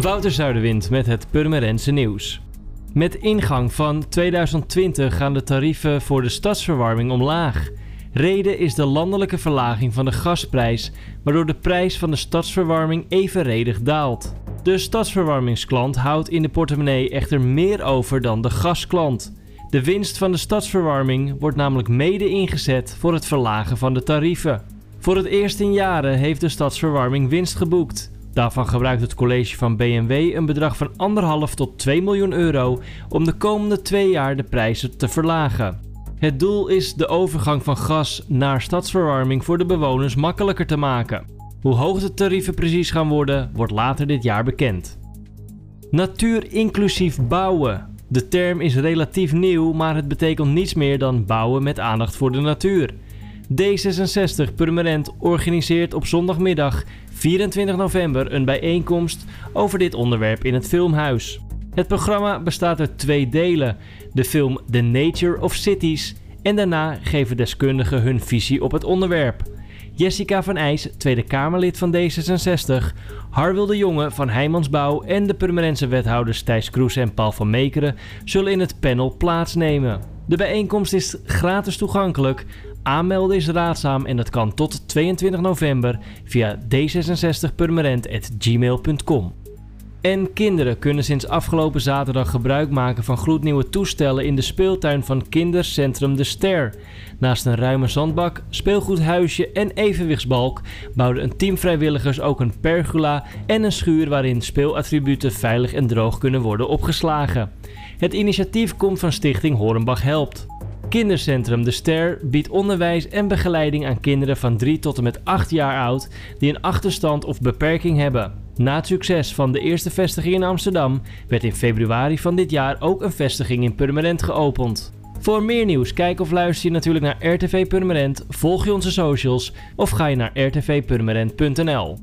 Wouter Zuiderwind met het Purmerense nieuws. Met ingang van 2020 gaan de tarieven voor de stadsverwarming omlaag. Reden is de landelijke verlaging van de gasprijs, waardoor de prijs van de stadsverwarming evenredig daalt. De stadsverwarmingsklant houdt in de portemonnee echter meer over dan de gasklant. De winst van de stadsverwarming wordt namelijk mede ingezet voor het verlagen van de tarieven. Voor het eerst in jaren heeft de stadsverwarming winst geboekt. Daarvan gebruikt het college van BMW een bedrag van 1,5 tot 2 miljoen euro om de komende twee jaar de prijzen te verlagen. Het doel is de overgang van gas naar stadsverwarming voor de bewoners makkelijker te maken. Hoe hoog de tarieven precies gaan worden, wordt later dit jaar bekend. Natuur inclusief bouwen. De term is relatief nieuw, maar het betekent niets meer dan bouwen met aandacht voor de natuur. D66 Permanent organiseert op zondagmiddag 24 november een bijeenkomst over dit onderwerp in het Filmhuis. Het programma bestaat uit twee delen: de film The Nature of Cities en daarna geven deskundigen hun visie op het onderwerp. Jessica van IJs, Tweede Kamerlid van D66, Harwil de Jonge van Heijmansbouw en de permanente wethouders Thijs Kroes en Paul van Meekeren zullen in het panel plaatsnemen. De bijeenkomst is gratis toegankelijk. Aanmelden is raadzaam en dat kan tot 22 november via d66permanent.gmail.com. En kinderen kunnen sinds afgelopen zaterdag gebruik maken van gloednieuwe toestellen in de speeltuin van Kindercentrum De Ster. Naast een ruime zandbak, speelgoedhuisje en evenwichtsbalk bouwden een team vrijwilligers ook een pergola en een schuur waarin speelattributen veilig en droog kunnen worden opgeslagen. Het initiatief komt van stichting Horenbach Helpt. Kindercentrum De Ster biedt onderwijs en begeleiding aan kinderen van 3 tot en met 8 jaar oud die een achterstand of beperking hebben. Na het succes van de eerste vestiging in Amsterdam werd in februari van dit jaar ook een vestiging in Purmerend geopend. Voor meer nieuws, kijk of luister je natuurlijk naar RTV Purmerend, volg je onze socials of ga je naar rtvpurmerend.nl.